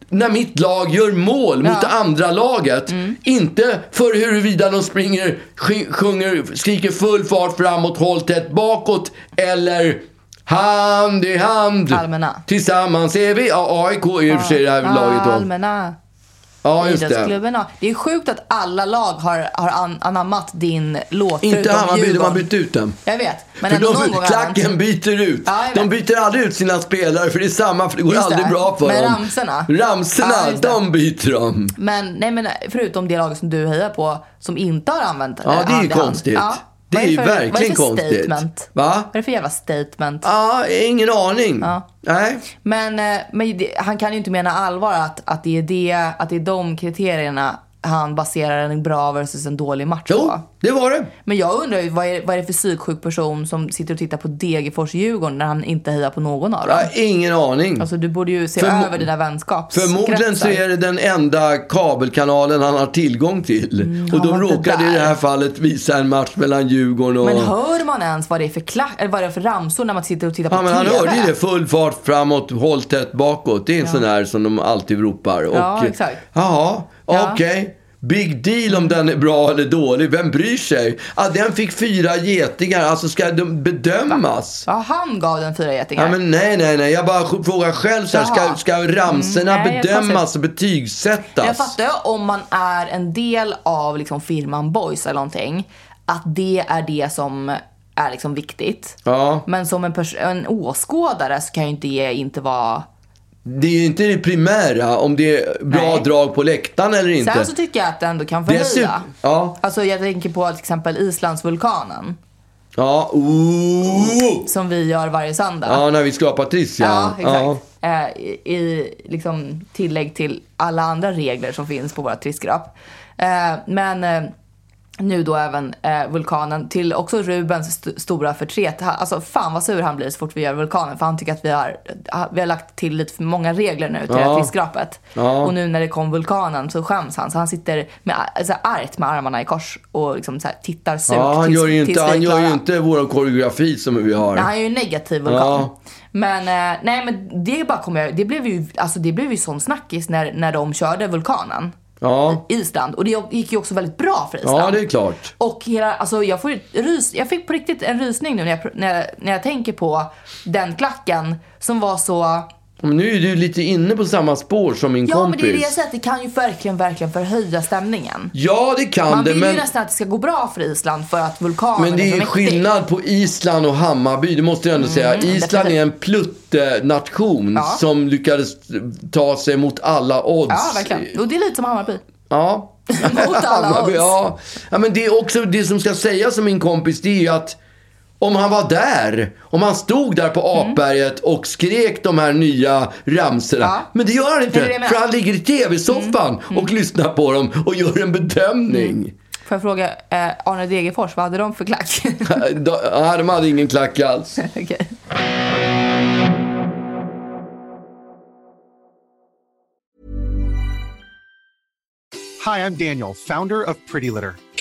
när mitt lag gör mål mot det Ja. andra laget. Inte för huruvida de springer, sjunger, skriker full fart framåt, håll tätt bakåt eller hand i hand. Allmänna. Tillsammans är vi, ja, AIK är i och för sig det här laget då. Allmänna. Ja, det. Idrottsklubben har. Det är sjukt att alla lag har, har an, anammat din låt. Inte Hammarby, de har bytt ut den. Jag vet, men För ändå någon de, gång klacken använt. byter ut. Ja, de byter aldrig ut sina spelare för det är samma, för det går Just aldrig det. bra för Men dem. ramsorna? Ramsorna, Ja, det. de byter de. Men, nej, men förutom det laget som du hejar på som inte har använt Ja, det är ju konstigt. Ja. Det är ju för, vad är det verkligen för konstigt. Statement? Va? Vad är det för jävla statement? Ja, ingen aning. Ja. Nej. Men, eh, men han kan ju inte mena allvar att, att, det är det, att det är de kriterierna han baserar en bra versus en dålig match Jo, på. det var det. Men jag undrar ju, vad är, vad är det för psyksjuk person som sitter och tittar på Degerfors-Djurgården när han inte hejar på någon av Jag dem? har ingen aning. Alltså du borde ju se Förmo- över dina vänskapskretsar. Förmodligen så är det den enda kabelkanalen han har tillgång till. och de Mm, ja, det råkade i det här fallet visa en match mellan Djurgården och... Men hör man ens vad det är för klack, eller vad det är för ramsor när man sitter och tittar på Ja, men han TV? hörde ju det. Full fart framåt, håll tätt bakåt. Det är en sån där som de alltid ropar. Ja, Och, exakt. Jaha, Ja. okej. Big deal om den är bra eller dålig. Vem bryr sig? Ah, den fick fyra getingar. Alltså ska de bedömas? Ja, han gav den fyra getingar. Ja, men nej, nej, nej. Jag bara frågar själv så här. Ska, ska ramserna Mm, nej, bedömas och betygsättas? Jag fattar om man är en del av liksom firman Boys eller någonting, att det är det som är liksom viktigt. Ja, Men som en, en åskådare så kan ju inte det inte vara... det är ju inte det primära om det är bra Nej. drag på läktaren eller inte. Sen så tycker jag att det ändå kan förhöja. Dessutom- ja. Alltså jag tänker på till exempel Islandsvulkanen. Ja, ooh. Som vi gör varje söndag. Ja, när vi skrapar triss Ja, ja. exakt. Eh, i, liksom tillägg till alla andra regler som finns på våra trissskrap. Eh, men eh, nu då även eh, vulkanen till också Rubens st- stora förtret. Ha- Alltså fan vad sur han blir så fort vi gör vulkanen för han tycker att vi har, ha- vi har lagt till lite för många regler nu till det Ja. här trissskrapet. Ja. Och nu när det kom vulkanen så skäms han så han sitter med, alltså, argt med armarna i kors och liksom så här, tittar surt Ja, han tills- gör ju inte, han gör ju inte vår koreografi som vi har. Nej, han är ju en negativ vulkan. Ja. Men, eh, nej, men det bara kommer jag, det blev ju, alltså det blev ju sån snackis när, när de körde vulkanen. Ja, Island. Och det gick ju också väldigt bra för Island. ja det är klart. Och hela, alltså jag, får rys, jag fick på riktigt en rysning nu när jag, när, jag, när jag tänker på den klacken som var så... Men nu är du lite inne på samma spår som min Ja men kompis. det är det jag säger, det kan ju verkligen, verkligen förhöja stämningen. Ja, det kan Man det, vill men, ju nästan att det ska gå bra för Island för att vulkanen men det är är mäktig. skillnad på Island och Hammarby, det måste jag ändå säga. Island är en pluttenation Ja. som lyckades ta sig mot alla odds. Ja verkligen. Och det är lite som Hammarby. Ja. <laughs> Mot alla <laughs> odds. ja. ja, men det är också det som ska sägas om min kompis, det är ju att om han var där, om han stod där på apberget och skrek de här nya ramsorna. Mm. Ja. Men det gör han Det det inte, jag menar. för han ligger i tv-soffan Mm. och lyssnar på dem och gör en bedömning. Får jag fråga, eh, Arne Degerfors, vad hade de för klack? <laughs> De, de hade ingen klack alls. <laughs> Okej. Hi, I'm Daniel, founder of Pretty Litter.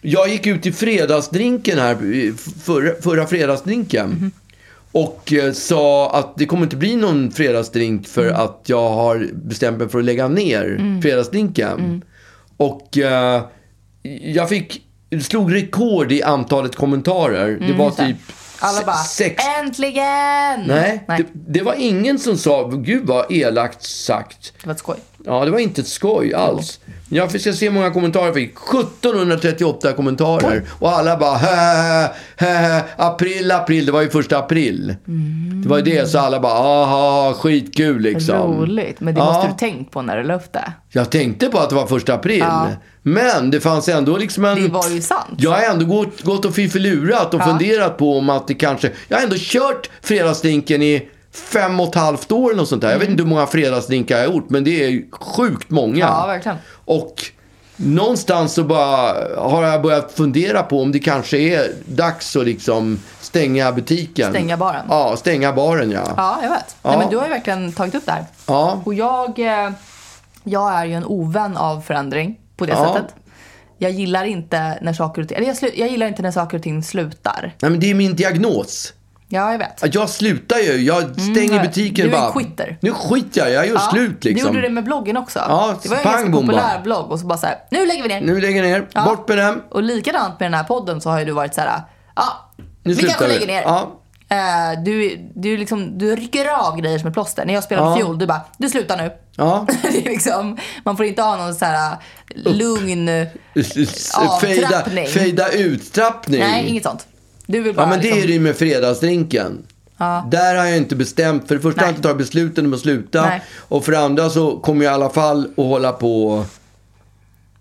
Jag gick ut i fredagsdrinken här, förra, förra fredagsdrinken. Mhm. Och eh, sa att det kommer inte bli någon fredagsdrink för Mm. att jag har bestämt mig för att lägga ner fredagsdrinken. Mm. Och eh, jag fick, slog rekord i antalet kommentarer. det var just det. typ Alla bara, sex äntligen! Nej, Nej. Det, det var ingen som sa, gud vad elakt sagt. Det var ett skoj. Ja, det var inte ett skoj alls. Jag ska se hur många kommentarer jag fick. 1738 kommentarer. Och alla bara hä, hä, april, april. Det var ju första april. Det var ju det, så alla bara aha, skitkul liksom. Roligt. Men det Ja. måste du tänkt på när du la upp det. Jag tänkte på att det var första april. Ja. Men det fanns ändå liksom en... Det var ju sant. Jag har ändå gått, gått och fiffilurat och Ja. funderat på om att det kanske... Jag har ändå kört fredagsdrinken i fem och ett halvt år eller något sånt där. Jag vet inte hur många fredagsdrinkar jag har gjort, men det är sjukt många. Ja, verkligen. Och någonstans så bara har jag börjat fundera på om det kanske är dags att liksom stänga butiken. Stänga baren. Ja, stänga baren ja. Ja, jag vet. Ja. Nej, men du har ju verkligen tagit upp det här. Ja. Och jag, eh, jag är ju en ovän av förändring på det Ja. sättet. Jag gillar inte när saker och ting, eller jag, slu, jag gillar inte när saker och ting slutar. Nej, men det är min diagnos. Ja, jag vet. Jag slutar ju. Jag stänger Mm, butiken du är bara. en quitter. Nu skiter jag. Jag gör Ja, slut liksom. Du gjorde det med bloggen också. Ja, det var en ganska populär bara. blogg och så bara så här, nu lägger vi ner. Nu lägger jag ner. Ja. Bort med den. Och likadant med den här podden så har ju du varit så här, ja, Nu vi kanske vi. lägger ner. Ja. Eh, du, du, liksom, du rycker av grejer som är plåster. När jag spelade Ja. fiol, du bara, du slutar nu. Ja. <laughs> det är liksom, man får inte ha någon så här lugn <laughs> Fejda, avtrappning. fejda uttrappning. Nej, inget sånt. Du vill bara Ja, men det liksom, är det ju med fredagsdrinken. Där har jag inte bestämt. För det första har jag Nej. inte tagit besluten om att sluta. Nej. Och för det andra så kommer jag i alla fall att hålla på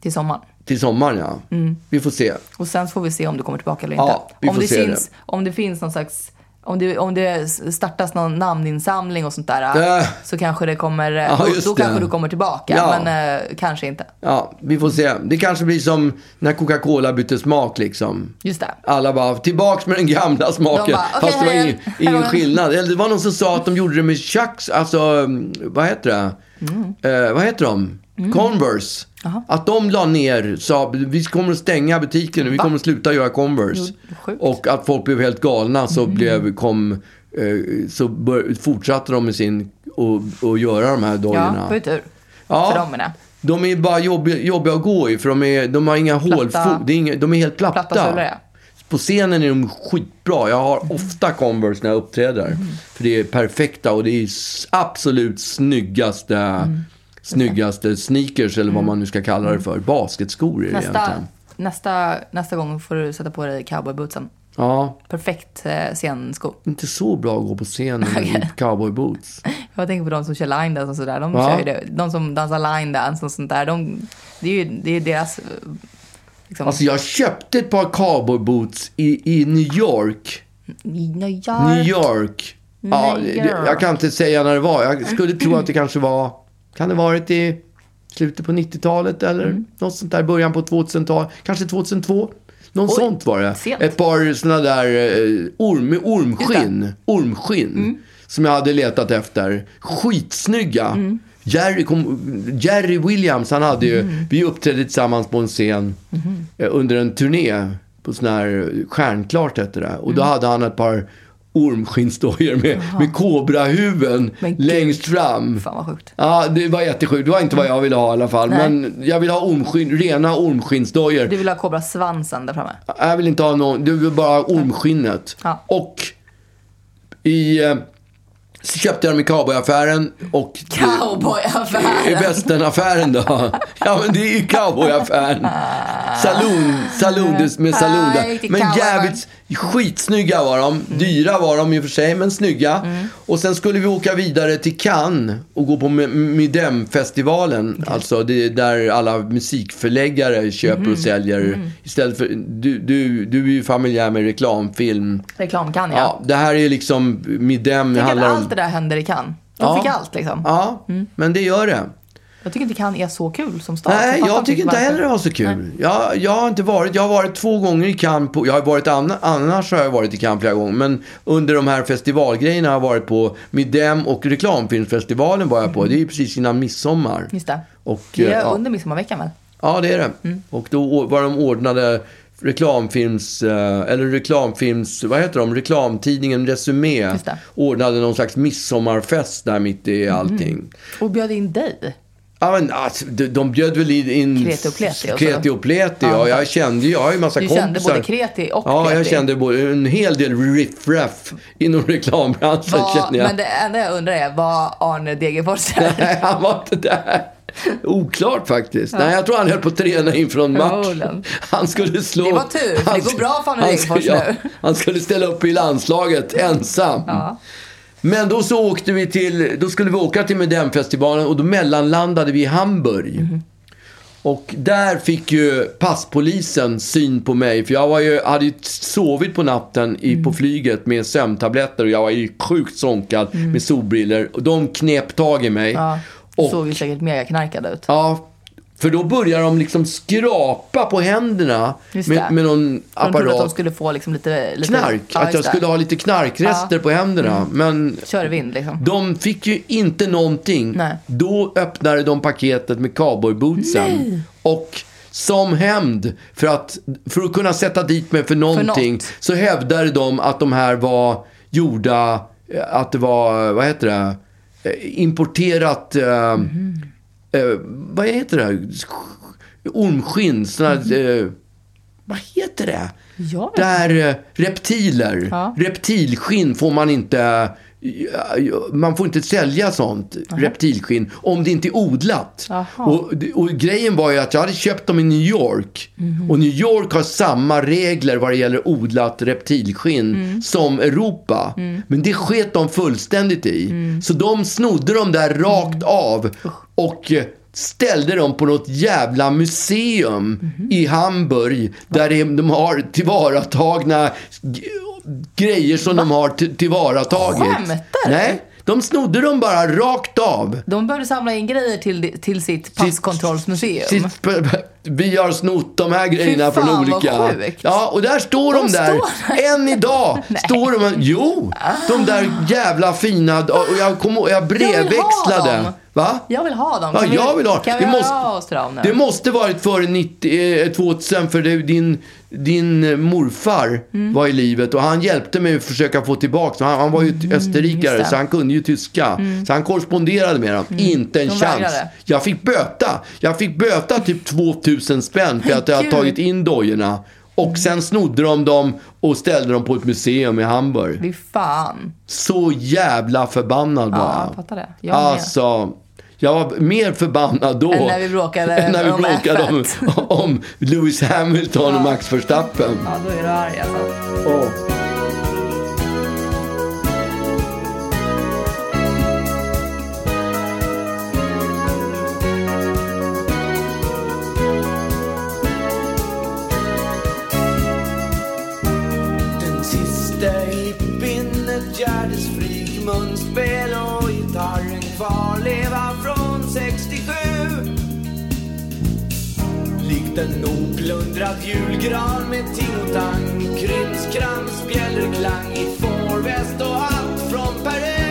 till sommaren. till sommaren. Ja. Mm. Vi får se. Och sen får vi se om du kommer tillbaka eller Ja, inte. vi om, får det se finns, det. om det finns någon slags... Om det, om det startas någon namninsamling och sånt där Äh. så kanske det kommer... Ja, då då det. kanske du kommer tillbaka, Ja. men eh, kanske inte. Ja, vi får se. Det kanske blir som när Coca-Cola bytte smak liksom. Just det. Alla bara, tillbaks med den gamla smaken. De bara, okej, Fast det var ingen, ingen skillnad. Eller det var någon som sa att de gjorde det med Chucks, alltså, mm, vad heter det? Mm. Eh, vad heter de? Converse. Att de la ner, sa vi kommer att stänga butiken nu, vi kommer att sluta göra Converse. Jo. Och att folk blev helt galna så, Mm. blev, kom, eh, så bör, fortsatte de med sin, och, och göra de här Ja, dojorna. på tur. Ja. För dem menar jag. De är bara jobbiga, jobbiga att gå i för de, är, de har inga. Det är inga, de är helt platta. Platta ja. På scenen är de skitbra. Jag har ofta Converse när jag uppträder. Mm. För det är perfekta och det är absolut snyggaste, Mm. Snyggaste sneakers eller vad man nu ska kalla det för. Basketskor är det Nästa, egentligen. nästa, nästa gång får du sätta på dig cowboybootsen. Ja, Perfekt eh, scensko. inte så bra att gå på scenen i Okej. <laughs> cowboyboots. Jag tänker på de som kör line dance och sådär. De, Ja. det. de som dansar line dance och sånt där. De, det är ju det är deras... eh, Liksom, Alltså jag köpte ett par cowboyboots i, i New York. New York. New York. Ja, New York. jag kan inte säga när det var. Jag skulle tro att det kanske var, kan det varit i slutet på 90-talet eller Mm. något sånt där, början på 2000-talet, kanske 2002. Någon Oj, sånt var det. sent. Ett par sådana där eh, orm, ormskinn, ormskinn Mm. som jag hade letat efter. Skitsnygga. Mm. Jerry, Jerry Williams, han hade ju, Mm. vi uppträdde tillsammans på en scen Mm-hmm. eh, under en turné på sån här Stjärnklart hette det. Och då Mm. hade han ett par ormskinnsdojor med, med kobrahuvuden längst fram. Fan vad sjukt. Ja, det var jättesjukt. Det var inte vad jag ville ha i alla fall. Nej. Men jag vill ha ormskinn, rena ormskinnsdojor. Du vill ha kobrasvansen där framme. Jag vill inte ha någon, du vill bara ha ormskinnet. Ja. Och i, eh, så köpte jag dem i cowboyaffären och... I Cowboyaffären. västernaffären då. Ja men det är ju cowboyaffären. Saloon, saloon, det- med saloon där. Men jävligt skitsnygga var de. Dyra var de i och för sig, men snygga. Och sen skulle vi åka vidare till Cannes och gå på Midem-festivalen. Alltså det är där alla musikförläggare köper och säljer. Istället för, du, du, du är ju familjär med reklamfilm. Reklam kan Ja, jag. det här är liksom Midem. Att handlar om... allt det där händer i Cannes. De Ja. fick allt liksom. Ja, men det gör det. Jag tycker inte Cannes är så kul som stad. Nej, fattar jag tycker inte heller det var så kul. Jag, jag har inte varit, jag har varit två gånger i Cannes. På, jag har varit anna, annars har jag varit i Cannes flera gånger. Men under de här festivalgrejerna har jag varit på Midem och reklamfilmsfestivalen var jag på. Det är ju precis innan midsommar. Just det. Och, Det är ja. under midsommarveckan väl? Ja, det är det. Mm. Och då var de ordnade reklamfilms, eh, eller reklamfilms, vad heter de, reklamtidningen Resumé ordnade någon slags midsommarfest där mitt i Mm. allting. Och bjöd in dig. Ja, men, alltså, de, bjöd väl in Kreti och pleti och så. Kreti och pleti, ja. Ja. Jag kände jag har ju massa Du kompisar. kände både kreti och Ja, jag kände både, en hel del riff-raff inom reklambranschen känner jag. Men det enda jag undrar är, var Arne Degerfors <laughs> där? Nej, han var inte där. Oklart faktiskt. Nej, jag tror han höll på att träna inför en match. Han skulle slå... Det var tur, för det går bra för Arne han, Degerfors ja, nu. han skulle ställa upp i landslaget ensam. Ja. Men då så åkte vi till, då skulle vi åka till Medemfestivalen och då mellanlandade vi i Hamburg. Mhm. Och där fick ju passpolisen syn på mig. För jag var ju, hade ju sovit på natten i, Mm. på flyget med sömntabletter och jag var ju sjukt sonkad med solbriller. Och de knep tag i mig. Mm. Ja, och, såg ju säkert mega knarkad ut. Ja, för då börjar de liksom skrapa på händerna med, med någon För De trodde att de apparat. skulle få liksom lite, lite Knark. Ja, att jag skulle ha lite knarkrester Ja. på händerna. Men Kör vind liksom. de fick ju inte någonting. Nej. Då öppnade de paketet med cowboybootsen. Och som hämnd, för att, för att kunna sätta dit mig för någonting, något. så hävdade de att de här var gjorda, att det var, vad heter det, importerat, eh, Mhm. eh, vad heter det, ormskinn, såna, här, eh, vad heter det? Där eh, reptiler, Ja. reptilskinn får man inte, man får inte sälja sånt reptilskinn om det inte är odlat. Och, och grejen var ju att jag hade köpt dem i New York. Mhm. Och New York har samma regler vad det gäller odlat reptilskinn Mm. som Europa. Men det sket de fullständigt i. Mm. Så de snodde dem där rakt av. Och eh, ställde dem på något jävla museum Mhm. i Hamburg. Där de, de har tillvaratagna grejer som de har till- tillvaratagit. Skämtar du? Nej, de snodde dem bara rakt av. De behövde samla in grejer till, till sitt passkontrollsmuseum. Sitt, vi har snott de här grejerna fan, från vad olika... sjukt. Ja, och där står de, De där. står där. Än <laughs> idag står de... Jo, de där jävla fina... Och jag, kom, och jag brevväxlade. dem. Va? Jag vill ha dem. Ja, vi- jag vill ha Kan vi det. Måste, oss till dem nu? det måste varit före 90, eh, 2000 för det, din, din eh, morfar Mm. var i livet och han hjälpte mig att försöka få tillbaka. Han, han var ju österrikare Mm. Mm. så han kunde ju tyska. Så han korresponderade med dem. Inte en De chans. vägrade. Jag fick böta. Jag fick böta typ 2000 spänn för att jag hade tagit in dojorna. Och sen snodde de dem och ställde dem på ett museum i Hamburg. Fy fan. Så jävla förbannad var Ja, jag. fattar det. Jag. Alltså, jag var mer förbannad då. Än när vi bråkade än när vi om bråkade om, F1. <laughs> om Lewis Hamilton och Max Verstappen. Ja, då är du arg alltså. Åh. Den sista hippien, ett gärdesfrik, munspel och gitarren kvarleva från en oplundrad julgran med ting och tang Krimskrams, bjällerklang i fårväst och hatt från Peru